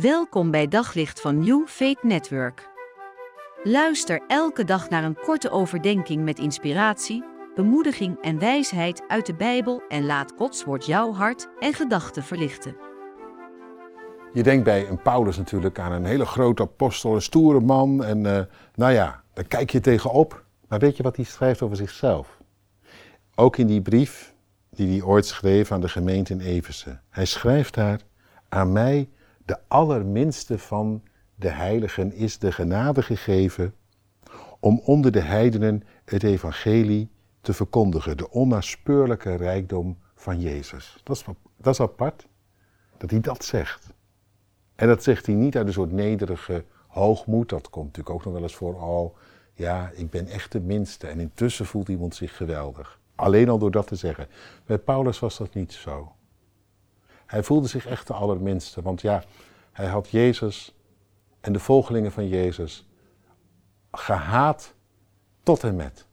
Welkom bij Daglicht van New Faith Network. Luister elke dag naar een korte overdenking met inspiratie, bemoediging en wijsheid uit de Bijbel en laat Gods woord jouw hart en gedachten verlichten. Je denkt bij een Paulus natuurlijk aan een hele grote apostel, een stoere man. En eh, nou ja, daar kijk je tegenop. Maar weet je wat hij schrijft over zichzelf? Ook in die brief die hij ooit schreef aan de gemeente in Efeze. Hij schrijft daar, aan mij, de allerminste van de heiligen, is de genade gegeven om onder de heidenen het evangelie te verkondigen. De onnaspeurlijke rijkdom van Jezus. Dat is, dat is apart, dat hij dat zegt. En dat zegt hij niet uit een soort nederige hoogmoed. Dat komt natuurlijk ook nog wel eens voor. Oh, ja, ik ben echt de minste. En intussen voelt iemand zich geweldig. Alleen al door dat te zeggen. Bij Paulus was dat niet zo. Hij voelde zich echt de allerminste. Want ja, hij had Jezus en de volgelingen van Jezus gehaat tot en met.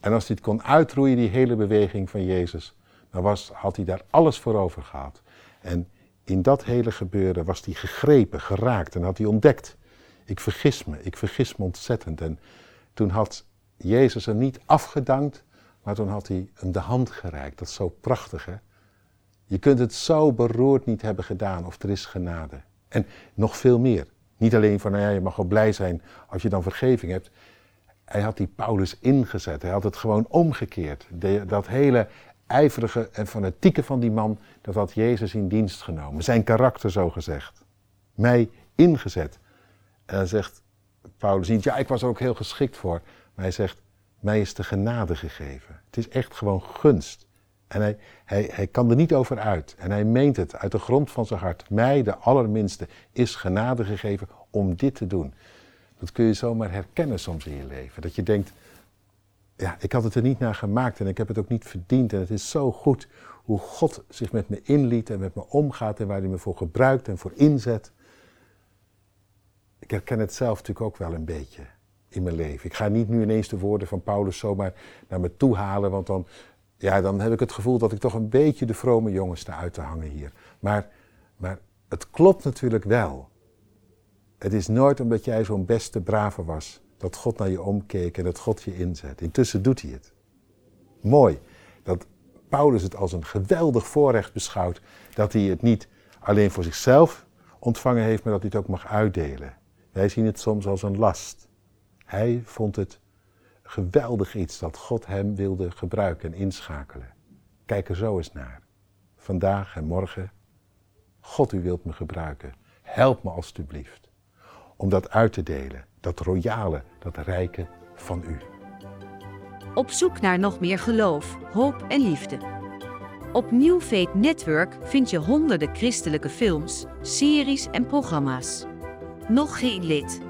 En als hij het kon uitroeien, die hele beweging van Jezus, dan was, had hij daar alles voor over gehad. En in dat hele gebeuren was hij gegrepen, geraakt en had hij ontdekt. Ik vergis me, ik vergis me ontzettend. En toen had Jezus er niet afgedankt, maar toen had hij hem de hand gereikt. Dat is zo prachtig, hè? Je kunt het zo beroerd niet hebben gedaan of er is genade. En nog veel meer. Niet alleen van, nou ja, je mag wel blij zijn als je dan vergeving hebt. Hij had die Paulus ingezet. Hij had het gewoon omgekeerd. dat hele ijverige en fanatieke van die man, dat had Jezus in dienst genomen. Zijn karakter zo gezegd. Mij ingezet. En dan zegt Paulus ja, ik was er ook heel geschikt voor. Maar hij zegt, mij is de genade gegeven. Het is echt gewoon gunst. En hij, hij, kan er niet over uit. En hij meent het uit de grond van zijn hart. Mij, de allerminste, is genade gegeven om dit te doen. Dat kun je zomaar herkennen soms in je leven. Dat je denkt, ja, ik had het er niet naar gemaakt en ik heb het ook niet verdiend. En het is zo goed hoe God zich met me inliet en met me omgaat en waar hij me voor gebruikt en voor inzet. Ik herken het zelf natuurlijk ook wel een beetje in mijn leven. Ik ga niet nu ineens de woorden van Paulus zomaar naar me toe halen, want dan, ja, dan heb ik het gevoel dat ik toch een beetje de vrome jongen sta uit te hangen hier. Maar, maar het klopt natuurlijk wel. Het is nooit omdat jij zo'n beste brave was, dat God naar je omkeek en dat God je inzet. Intussen doet hij het. Mooi dat Paulus het als een geweldig voorrecht beschouwt dat hij het niet alleen voor zichzelf ontvangen heeft, maar dat hij het ook mag uitdelen. Wij zien het soms als een last. Hij vond het geweldig iets dat God hem wilde gebruiken en inschakelen. Kijk er zo eens naar. Vandaag en morgen. God, u wilt me gebruiken. Help me alstublieft. Om dat uit te delen. Dat royale, dat rijke van u. Op zoek naar nog meer geloof, hoop en liefde. Op New Network vind je honderden christelijke films, series en programma's. Nog geen lid?